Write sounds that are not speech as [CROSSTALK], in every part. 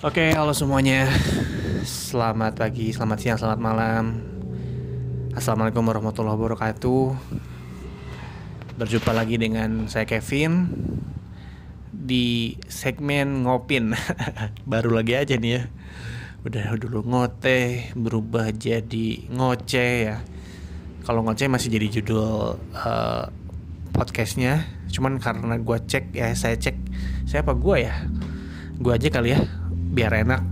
Oke, halo semuanya. Selamat pagi, selamat siang, selamat malam. Assalamualaikum warahmatullahi wabarakatuh. Berjumpa lagi dengan saya Kevin di segmen ngopin. [LAUGHS] Baru lagi aja nih ya. Udah dulu ngoteh berubah jadi ngoceh ya. Kalau ngoceh masih jadi judul uh, podcastnya. Cuman karena gue cek ya saya cek siapa gue ya. Gue aja kali ya biar enak.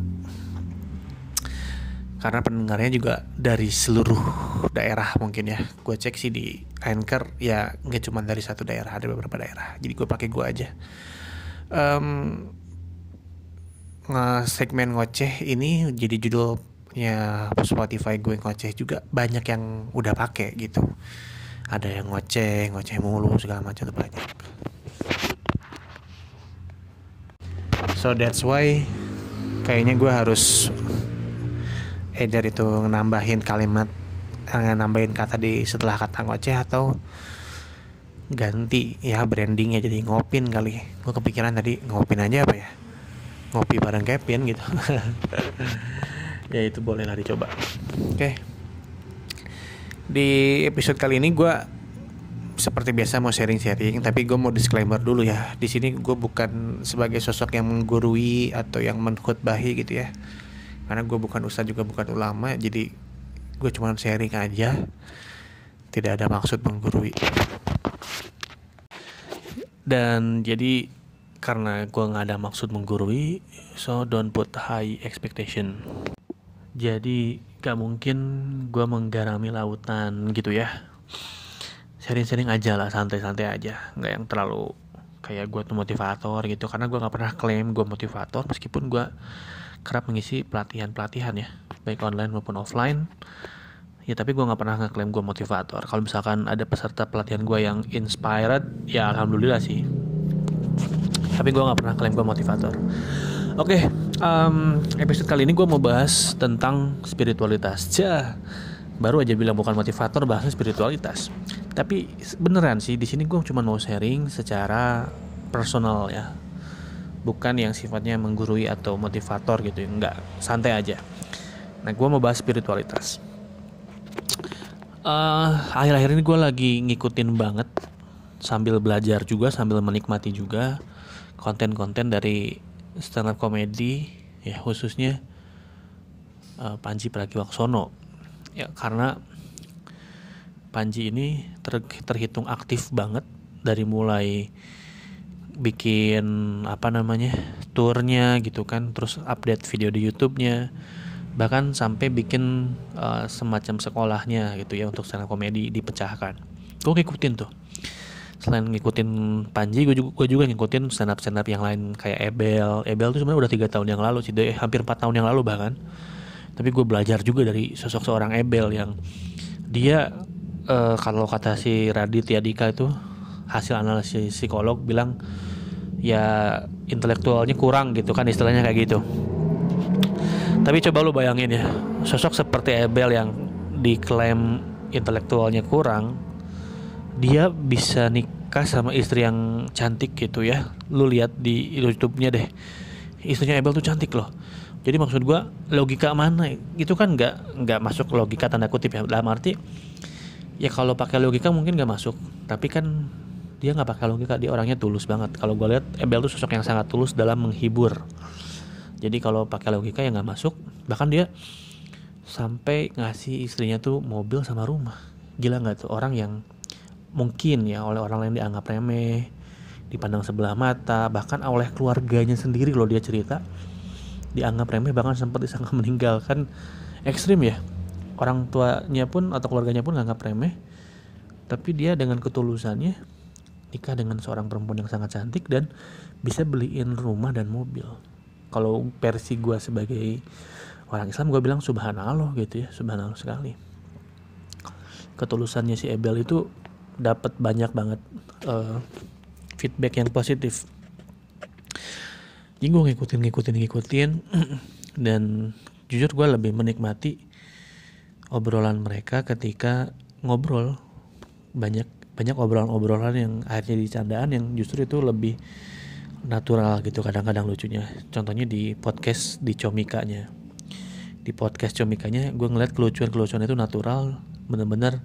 Karena pendengarnya juga dari seluruh daerah mungkin ya. Gue cek sih di anchor ya nggak cuma dari satu daerah ada beberapa daerah. Jadi gue pakai gue aja. Um, segmen ngoceh ini jadi judulnya Spotify gue ngoceh juga banyak yang udah pakai gitu. Ada yang ngoceh ngoceh mulu segala macam tuh banyak. So that's why kayaknya gue harus either itu nambahin kalimat eh, nambahin kata di setelah kata ngoceh atau ganti ya brandingnya jadi ngopin kali. Gue kepikiran tadi ngopin aja apa ya? Ngopi bareng Kevin gitu. [LAUGHS] Ya itu boleh lah dicoba. Oke. Okay. di episode kali ini gue seperti biasa mau sharing-sharing tapi gue mau disclaimer dulu ya. Di sini gue bukan sebagai sosok yang menggurui atau yang menkhutbahi gitu ya. Karena gue bukan ustadz juga bukan ulama jadi gue cuma sharing aja. Tidak ada maksud menggurui. Dan jadi karena gue nggak ada maksud menggurui so don't put high expectation. Jadi gak mungkin gue menggarami lautan gitu ya sharing-sharing aja lah santai-santai aja. Nggak yang terlalu kayak gue tuh motivator gitu. Karena gue nggak pernah klaim gue motivator meskipun gue kerap mengisi pelatihan-pelatihan ya. Baik online maupun offline. Ya tapi gue nggak pernah ngeklaim gue motivator. Kalau misalkan ada peserta pelatihan gue yang inspired ya alhamdulillah sih. Tapi gue nggak pernah klaim gue motivator. Oke okay, um, episode kali ini gue mau bahas tentang spiritualitas. Cah baru aja bilang bukan motivator bahas spiritualitas tapi beneran sih di sini gue cuma mau sharing secara personal ya. Bukan yang sifatnya menggurui atau motivator gitu enggak. Santai aja. Nah gue mau bahas spiritualitas. Uh, akhir-akhir ini gue lagi ngikutin banget sambil belajar juga sambil menikmati juga konten-konten dari stand up comedy ya khususnya uh, Panji Pragiwaksono. Ya karena Panji ini ter, terhitung aktif banget dari mulai bikin apa namanya turnya gitu kan terus update video di YouTube-nya bahkan sampai bikin uh, semacam sekolahnya gitu ya untuk stand up komedi dipecahkan. Gue ngikutin tuh. Selain ngikutin Panji gue juga gue juga ngikutin stand up stand up yang lain kayak Ebel. Ebel tuh sebenarnya udah tiga tahun yang lalu sih deh, hampir empat tahun yang lalu bahkan. Tapi gue belajar juga dari sosok seorang Ebel yang dia uh, kalau kata si Raditya Dika itu hasil analisis psikolog bilang ya intelektualnya kurang gitu kan istilahnya kayak gitu. Tapi coba lu bayangin ya, sosok seperti Ebel yang diklaim intelektualnya kurang, dia bisa nikah sama istri yang cantik gitu ya. Lu lihat di YouTube-nya deh. Istrinya Ebel tuh cantik loh. Jadi maksud gua logika mana? Itu kan nggak nggak masuk logika tanda kutip ya. Dalam arti ya kalau pakai logika mungkin gak masuk. Tapi kan dia nggak pakai logika dia orangnya tulus banget. Kalau gue lihat Ebel tuh sosok yang sangat tulus dalam menghibur. Jadi kalau pakai logika ya nggak masuk. Bahkan dia sampai ngasih istrinya tuh mobil sama rumah. Gila nggak tuh? Orang yang mungkin ya oleh orang lain dianggap remeh dipandang sebelah mata. Bahkan oleh keluarganya sendiri kalau dia cerita dianggap remeh bahkan sempat disangka [LAUGHS] meninggal kan ekstrim ya orang tuanya pun atau keluarganya pun nganggap remeh. Tapi dia dengan ketulusannya nikah dengan seorang perempuan yang sangat cantik dan bisa beliin rumah dan mobil. Kalau versi gue sebagai orang Islam gue bilang subhanallah gitu ya subhanallah sekali. Ketulusannya si Ebel itu dapat banyak banget uh, feedback yang positif. Jadi gue ngikutin ngikutin ngikutin [CLEARS THROAT] dan jujur gue lebih menikmati obrolan mereka ketika ngobrol. Banyak banyak obrolan-obrolan yang akhirnya dicandaan yang justru itu lebih natural gitu kadang-kadang lucunya. Contohnya di podcast di comikanya. Di podcast comikanya gue ngeliat kelucuan-kelucuan itu natural bener-bener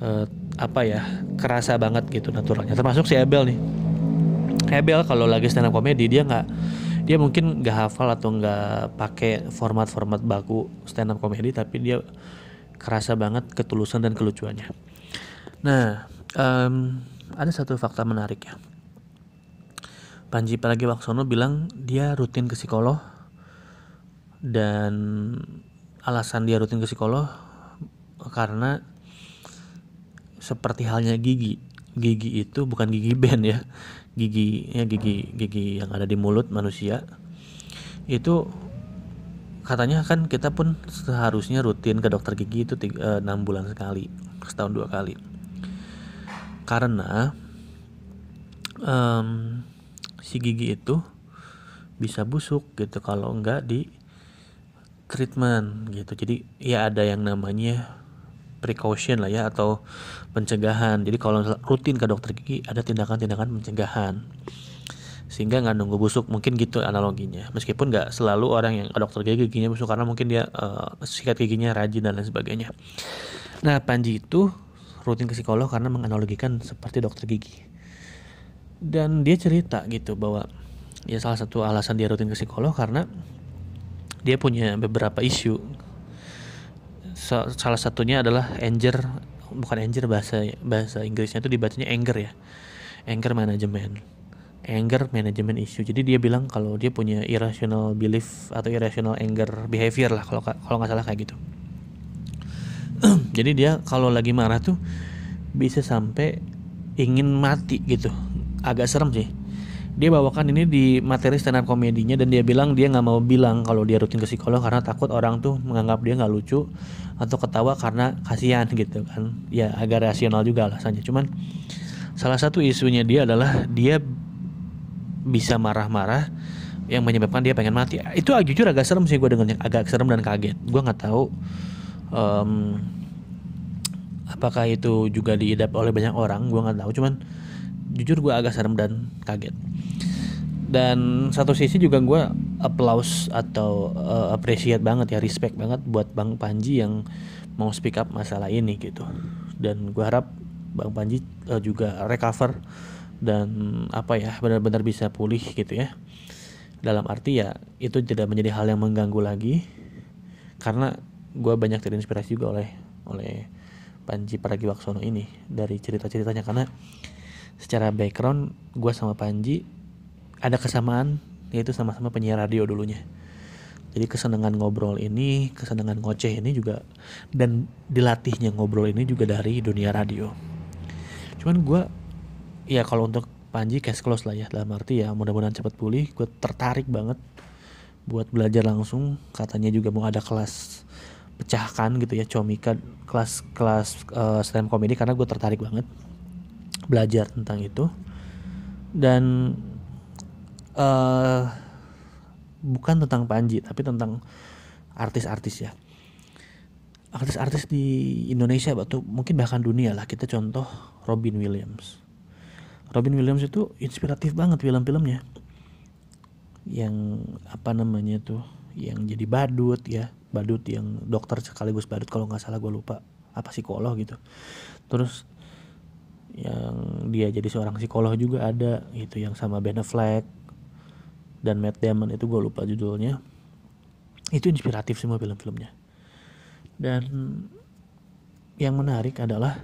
uh, apa ya kerasa banget gitu naturalnya. Termasuk si Abel nih. Abel kalau lagi stand up comedy dia nggak dia mungkin nggak hafal atau nggak pakai format-format baku stand up comedy tapi dia kerasa banget ketulusan dan kelucuannya. Nah um, ada satu fakta menarik ya. Panji Pragiwaksono bilang dia rutin ke psikolog dan alasan dia rutin ke psikolog karena seperti halnya gigi. Gigi itu bukan gigi band ya gigi ya gigi gigi yang ada di mulut manusia itu katanya kan kita pun seharusnya rutin ke dokter gigi itu eh, enam bulan sekali setahun dua kali. Karena um, si gigi itu bisa busuk gitu kalau enggak di treatment gitu. Jadi ya ada yang namanya precaution lah ya atau pencegahan. Jadi kalau rutin ke dokter gigi ada tindakan-tindakan pencegahan. Sehingga nggak nunggu busuk mungkin gitu analoginya. Meskipun nggak selalu orang yang ke dokter gigi giginya busuk karena mungkin dia uh, sikat giginya rajin dan lain sebagainya. Nah Panji itu rutin ke psikolog karena menganalogikan seperti dokter gigi. Dan dia cerita gitu bahwa ya salah satu alasan dia rutin ke psikolog karena dia punya beberapa isu salah satunya adalah anger bukan anger bahasa bahasa Inggrisnya itu dibacanya anger ya. Anger management. Anger management issue. Jadi dia bilang kalau dia punya irrational belief atau irrational anger behavior lah kalau kalau nggak salah kayak gitu. [CLEARS THROAT] Jadi dia kalau lagi marah tuh bisa sampai ingin mati gitu. Agak serem sih dia bawakan ini di materi stand up komedinya dan dia bilang dia nggak mau bilang kalau dia rutin ke psikolog karena takut orang tuh menganggap dia nggak lucu atau ketawa karena kasihan gitu kan. Ya agak rasional juga alasannya. Cuman salah satu isunya dia adalah dia bisa marah-marah yang menyebabkan dia pengen mati. Itu jujur agak serem sih gue dengannya agak serem dan kaget. Gue nggak tahu um, apakah itu juga diidap oleh banyak orang. Gue nggak tahu. Cuman jujur gue agak serem dan kaget. Dan satu sisi juga gue applause atau uh, appreciate banget ya respect banget buat bang Panji yang mau speak up masalah ini gitu. Dan gue harap bang Panji uh, juga recover dan apa ya benar-benar bisa pulih gitu ya. Dalam arti ya itu tidak menjadi hal yang mengganggu lagi karena gue banyak terinspirasi juga oleh oleh Panji Pragiwaksono ini dari cerita-ceritanya. Karena secara background gue sama Panji ada kesamaan yaitu sama-sama penyiar radio dulunya. Jadi kesenangan ngobrol ini kesenangan ngoceh ini juga dan dilatihnya ngobrol ini juga dari dunia radio. Cuman gue ya kalau untuk Panji cash close lah ya dalam arti ya mudah-mudahan cepat pulih. Gue tertarik banget buat belajar langsung. Katanya juga mau ada kelas pecahkan gitu ya comika kelas kelas uh, stand comedy karena gue tertarik banget belajar tentang itu. Dan uh, bukan tentang Panji tapi tentang artis-artis ya. Artis-artis di Indonesia atau mungkin bahkan dunia lah. Kita contoh Robin Williams. Robin Williams itu inspiratif banget film-filmnya. Yang apa namanya tuh yang jadi badut ya. Badut yang dokter sekaligus badut kalau nggak salah gue lupa. Apa psikolog gitu. Terus yang dia jadi seorang psikolog juga ada gitu. Yang sama Ben Affleck dan Matt Damon itu gue lupa judulnya. Itu inspiratif semua film-filmnya. Dan yang menarik adalah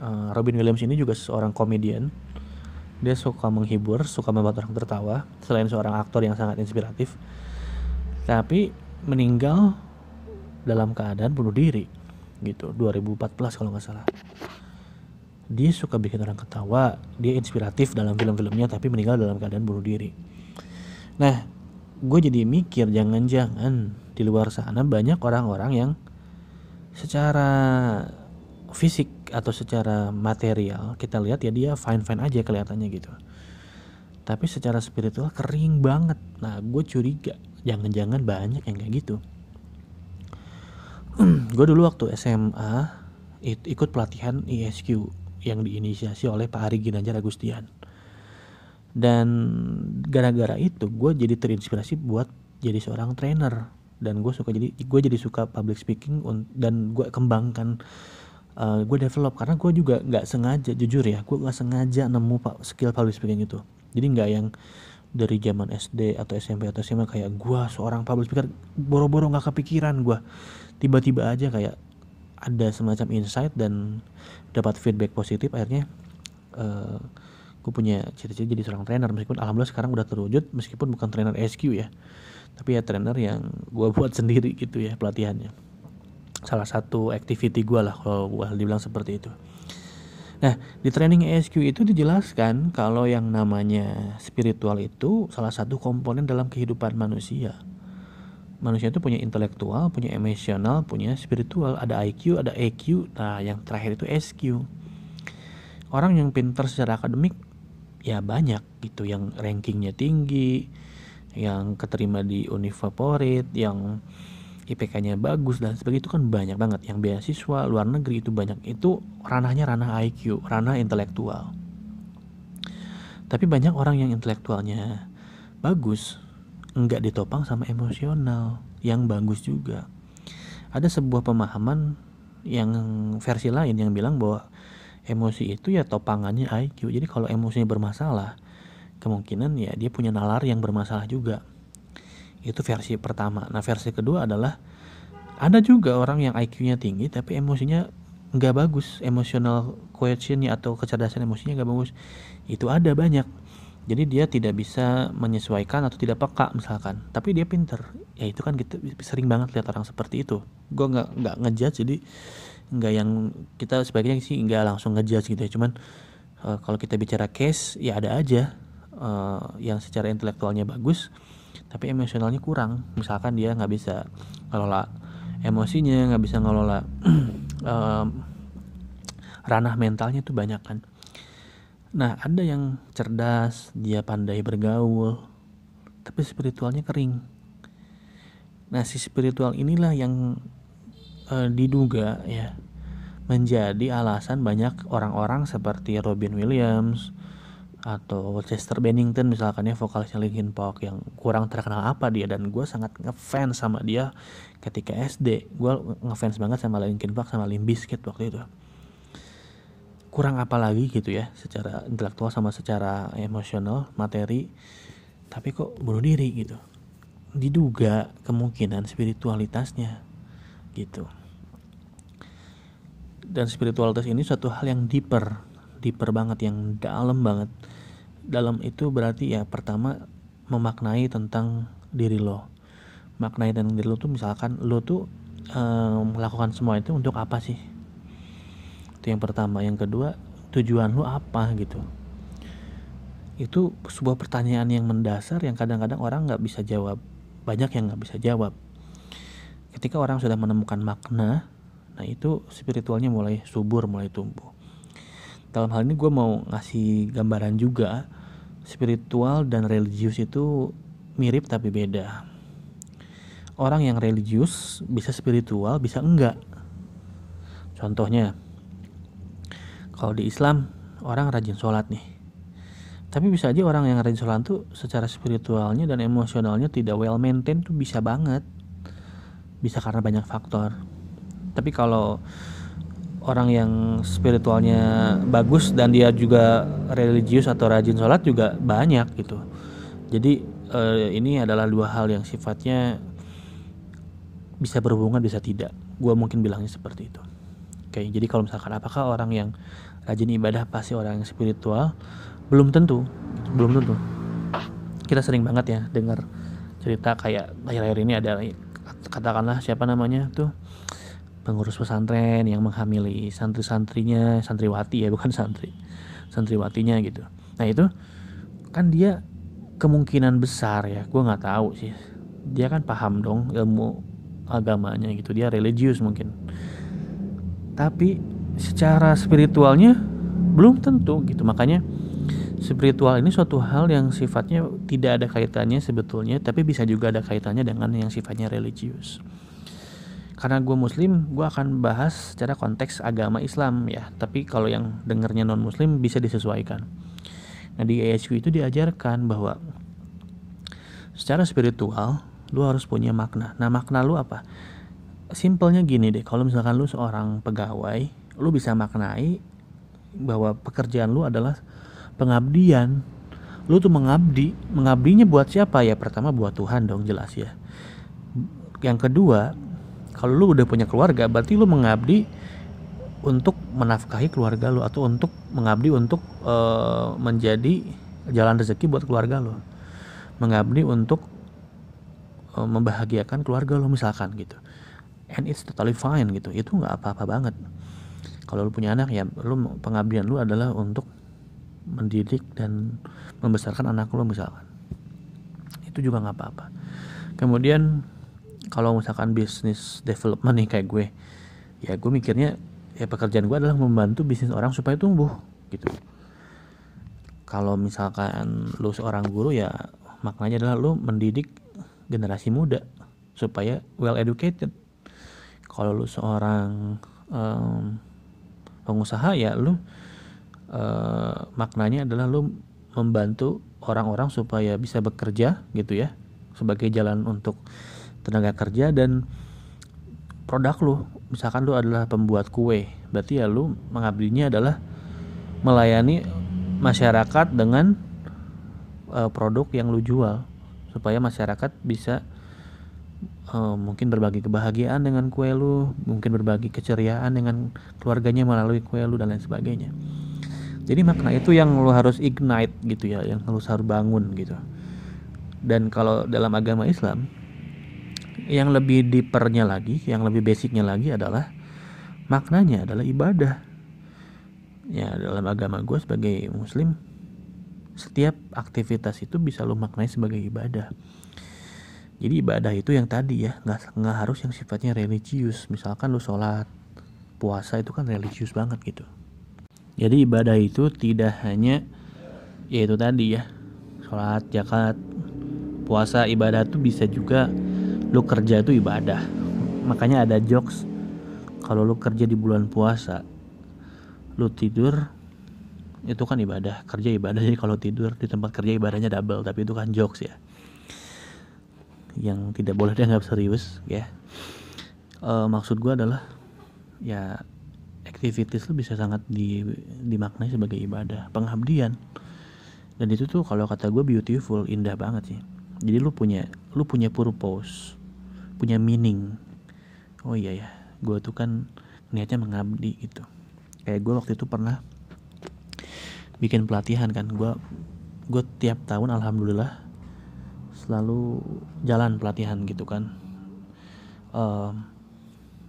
uh, Robin Williams ini juga seorang komedian. Dia suka menghibur suka membuat orang tertawa selain seorang aktor yang sangat inspiratif. Tapi meninggal dalam keadaan bunuh diri gitu. 2014 kalau nggak salah dia suka bikin orang ketawa dia inspiratif dalam film-filmnya tapi meninggal dalam keadaan bunuh diri. Nah gue jadi mikir jangan-jangan di luar sana banyak orang-orang yang secara fisik atau secara material kita lihat ya dia fine fine aja kelihatannya gitu. Tapi secara spiritual kering banget. Nah gue curiga jangan-jangan banyak yang kayak gitu. [CLEARS THROAT] Gue dulu waktu SMA ikut pelatihan ISQ yang diinisiasi oleh Pak Ari Ginanjar Agustian. dan gara-gara itu gue jadi terinspirasi buat jadi seorang trainer. Dan gue suka jadi gue jadi suka public speaking dan gue kembangkan uh, gue develop. Karena gue juga nggak sengaja jujur ya gue nggak sengaja nemu pak skill public speaking itu. Jadi nggak yang dari zaman SD atau SMP atau SMA kayak gue seorang public speaker boro-boro nggak kepikiran gue tiba-tiba aja kayak ada semacam insight dan dapat feedback positif akhirnya uh, gue punya cita-cita jadi seorang trainer. Meskipun alhamdulillah sekarang udah terwujud meskipun bukan trainer SQ ya tapi ya trainer yang gue [LAUGHS] buat sendiri gitu ya pelatihannya. Salah satu activity gue lah kalau gue dibilang seperti itu. Nah di training SQ itu dijelaskan kalau yang namanya spiritual itu salah satu komponen dalam kehidupan manusia manusia itu punya intelektual punya emosional punya spiritual ada IQ ada EQ nah yang terakhir itu SQ orang yang pintar secara akademik ya banyak gitu. Yang rankingnya tinggi yang keterima di univ favorit yang IPK-nya bagus dan sebagainya. Itu kan banyak banget. Yang beasiswa luar negeri itu banyak. Itu ranahnya ranah IQ ranah intelektual. Tapi banyak orang yang intelektualnya bagus nggak ditopang sama emosional yang bagus juga. Ada sebuah pemahaman yang versi lain yang bilang bahwa emosi itu ya topangannya IQ jadi kalau emosinya bermasalah kemungkinan ya dia punya nalar yang bermasalah juga. Itu versi pertama. Nah versi kedua adalah ada juga orang yang IQ-nya tinggi tapi emosinya nggak bagus. Emosional quotientnya atau kecerdasan emosinya nggak bagus. Itu ada banyak jadi dia tidak bisa menyesuaikan atau tidak peka misalkan. Tapi dia pinter. Ya itu kan kita sering banget lihat orang seperti itu. Gue nggak nggak ngejudge jadi nggak yang kita sebaiknya sih nggak langsung ngejudge gitu ya. Cuman uh, kalau kita bicara case ya ada aja uh, yang secara intelektualnya bagus tapi emosionalnya kurang. Misalkan dia nggak bisa ngelola emosinya nggak bisa ngelola uh, [CLEARS THROAT] ranah mentalnya tuh banyak kan nah ada yang cerdas dia pandai bergaul tapi spiritualnya kering. Nah si spiritual inilah yang uh, diduga ya menjadi alasan banyak orang-orang seperti Robin Williams atau Chester Bennington misalkan ya vokalisnya Linkin Park yang kurang terkenal apa dia. Dan gue sangat ngefans sama dia ketika SD gue ngefans banget sama Linkin Park sama Limp waktu itu kurang apa lagi gitu ya secara intelektual sama secara emosional materi. Tapi kok bunuh diri gitu. Diduga kemungkinan spiritualitasnya gitu. Dan spiritualitas ini suatu hal yang deeper deeper banget yang dalam banget. Dalam itu berarti ya pertama memaknai tentang diri lo. Maknai tentang diri lo tuh misalkan lo tuh um, melakukan semua itu untuk apa sih itu yang pertama yang kedua tujuan lo apa gitu itu sebuah pertanyaan yang mendasar yang kadang-kadang orang nggak bisa jawab banyak yang nggak bisa jawab ketika orang sudah menemukan makna Nah itu spiritualnya mulai subur, mulai tumbuh. Dalam hal ini gue mau ngasih gambaran juga spiritual dan religius itu mirip tapi beda. Orang yang religius bisa spiritual, bisa enggak. Contohnya, kalau di Islam orang rajin sholat nih. Tapi bisa aja orang yang rajin sholat tuh secara spiritualnya dan emosionalnya tidak well maintained tuh bisa banget. Bisa karena banyak faktor tapi kalau orang yang spiritualnya bagus dan dia juga religius atau rajin sholat juga banyak gitu jadi eh, ini adalah dua hal yang sifatnya bisa berhubungan bisa tidak gue mungkin bilangnya seperti itu oke jadi kalau misalkan apakah orang yang rajin ibadah pasti orang yang spiritual? Belum tentu. Belum tentu. Kita sering banget ya dengar cerita kayak akhir-akhir ini ada katakanlah siapa namanya tuh? Pengurus pesantren yang menghamili santri-santrinya santriwati ya [LAUGHS] bukan santri. Santriwatinya gitu. Nah itu kan dia kemungkinan besar ya gue nggak tahu sih. Dia kan paham dong ilmu agamanya gitu. Dia religius mungkin tapi secara spiritualnya belum tentu gitu. Makanya spiritual ini suatu hal yang sifatnya tidak ada kaitannya sebetulnya tapi bisa juga ada kaitannya dengan yang sifatnya religius. Karena gue muslim gue akan bahas secara konteks agama Islam ya. Tapi kalau yang dengernya non muslim bisa disesuaikan. Nah di AHQ itu diajarkan bahwa secara spiritual lu harus punya makna. Nah makna lu apa simpelnya gini deh kalau misalkan lu seorang pegawai lu bisa maknai bahwa pekerjaan lu adalah pengabdian. Lu tuh mengabdi mengabdinya buat siapa? Ya pertama buat Tuhan dong jelas ya. Yang kedua kalau lu udah punya keluarga berarti lu mengabdi untuk menafkahi keluarga lu atau untuk mengabdi untuk uh, menjadi jalan rezeki buat keluarga lu. Mengabdi untuk uh, membahagiakan keluarga lu misalkan gitu and it's totally fine gitu. Itu nggak apa-apa banget. Kalau lu punya anak ya lu pengabdian lu adalah untuk mendidik dan membesarkan anak lu misalkan. Itu juga nggak apa-apa. Kemudian kalau misalkan bisnis development nih kayak gue ya gue mikirnya ya pekerjaan gue adalah membantu bisnis orang supaya tumbuh gitu. Kalau misalkan lu seorang guru ya maknanya adalah lu mendidik generasi muda supaya well educated kalau lu seorang um, pengusaha ya lu uh, maknanya adalah lu membantu orang-orang supaya bisa bekerja gitu ya sebagai jalan untuk tenaga kerja dan produk lu. Misalkan lu adalah pembuat kue berarti ya lu mengabdinya adalah melayani masyarakat dengan uh, produk yang lu jual supaya masyarakat bisa uh, mungkin berbagi kebahagiaan dengan kue lu, mungkin berbagi keceriaan dengan keluarganya melalui kue lu dan lain sebagainya. Jadi makna itu yang lu harus ignite gitu ya, yang harus harus bangun gitu. Dan kalau dalam agama Islam, yang lebih deepernya lagi, yang lebih basicnya lagi adalah maknanya adalah ibadah. Ya dalam agama gue sebagai muslim, setiap aktivitas itu bisa lu maknai sebagai ibadah jadi ibadah itu yang tadi ya nggak nggak harus yang sifatnya religius. Misalkan lu sholat puasa itu kan religius banget gitu. Jadi ibadah itu tidak hanya yaitu tadi ya sholat zakat puasa ibadah itu bisa juga lu kerja itu ibadah. Makanya ada jokes kalau lu kerja di bulan puasa lu tidur itu kan ibadah kerja ibadah jadi kalau tidur di tempat kerja ibadahnya double tapi itu kan jokes ya yang tidak boleh dianggap serius ya. Uh, maksud gue adalah ya activities lu bisa sangat di, dimaknai sebagai ibadah pengabdian. Dan itu tuh kalau kata gue beautiful indah banget sih. Jadi lu punya lu punya purpose punya meaning. Oh iya ya gue tuh kan niatnya mengabdi gitu. Kayak gue waktu itu pernah bikin pelatihan kan. Gue gue tiap tahun alhamdulillah selalu jalan pelatihan gitu kan. Uh,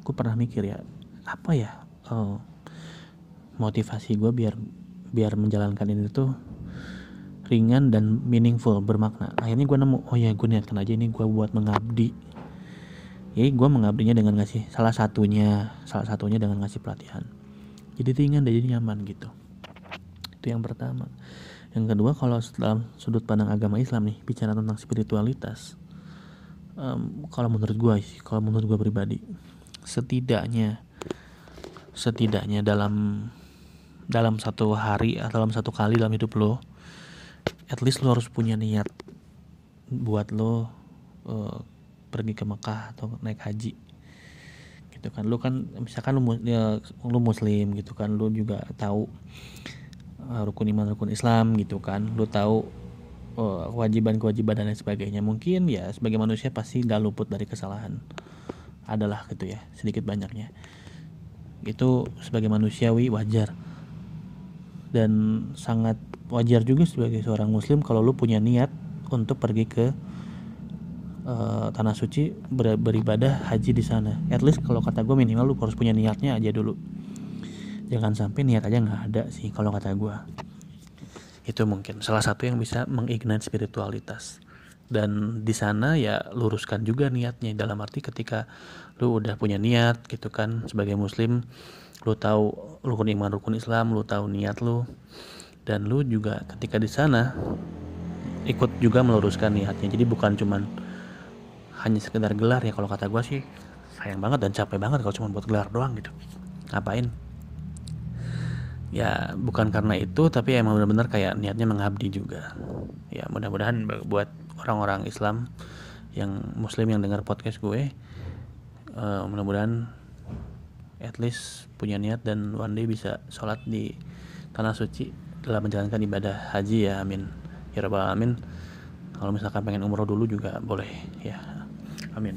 gue pernah mikir ya apa ya uh, motivasi gue biar biar menjalankan ini tuh ringan dan meaningful bermakna. Akhirnya gue nemu oh ya gue niatkan aja ini gue buat mengabdi. Jadi gue mengabdinya dengan ngasih salah satunya salah satunya dengan ngasih pelatihan. Jadi ringan dan jadi nyaman gitu. Itu yang pertama yang kedua kalau dalam sudut pandang agama Islam nih bicara tentang spiritualitas um, kalau menurut gue sih kalau menurut gue pribadi setidaknya setidaknya dalam dalam satu hari atau dalam satu kali dalam hidup lo at least lo harus punya niat buat lo uh, pergi ke Mekah atau naik haji. Gitu kan. Lo kan misalkan lo, ya, lo muslim gitu kan lo juga tahu Eh, rukun iman rukun Islam gitu kan. Lu tahu oh, kewajiban-kewajiban dan lain sebagainya. Mungkin ya sebagai manusia pasti gak luput dari kesalahan adalah gitu ya sedikit banyaknya. Itu sebagai manusiawi wajar. Dan sangat wajar juga sebagai seorang muslim kalau lu punya niat untuk pergi ke uh, tanah suci ber beribadah haji di sana. At least kalau kata gue minimal lu harus punya niatnya aja dulu jangan sampai niat aja nggak ada sih kalau kata gue itu mungkin salah satu yang bisa mengignite spiritualitas. Dan di sana ya luruskan juga niatnya dalam arti ketika lu udah punya niat gitu kan sebagai muslim lu tahu rukun iman rukun Islam lu tahu niat lu dan lu juga ketika di sana ikut juga meluruskan niatnya. Jadi bukan cuman hanya sekedar gelar ya kalau kata gue sih sayang banget dan capek banget kalau cuma buat gelar doang gitu. Ngapain ya bukan karena itu tapi emang benar-benar kayak niatnya mengabdi juga. Ya mudah-mudahan buat orang-orang Islam yang Muslim yang dengar podcast gue uh, mudah-mudahan at least punya niat dan one day bisa sholat di tanah suci dalam menjalankan ibadah haji ya amin. Ya rabbal alamin. Kalau misalkan pengen umroh dulu juga boleh ya. Amin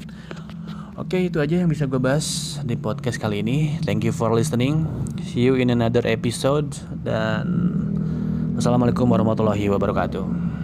Oke itu aja yang bisa gue bahas di podcast kali ini. Thank you for listening. See you in another episode Dan Wassalamualaikum warahmatullahi wabarakatuh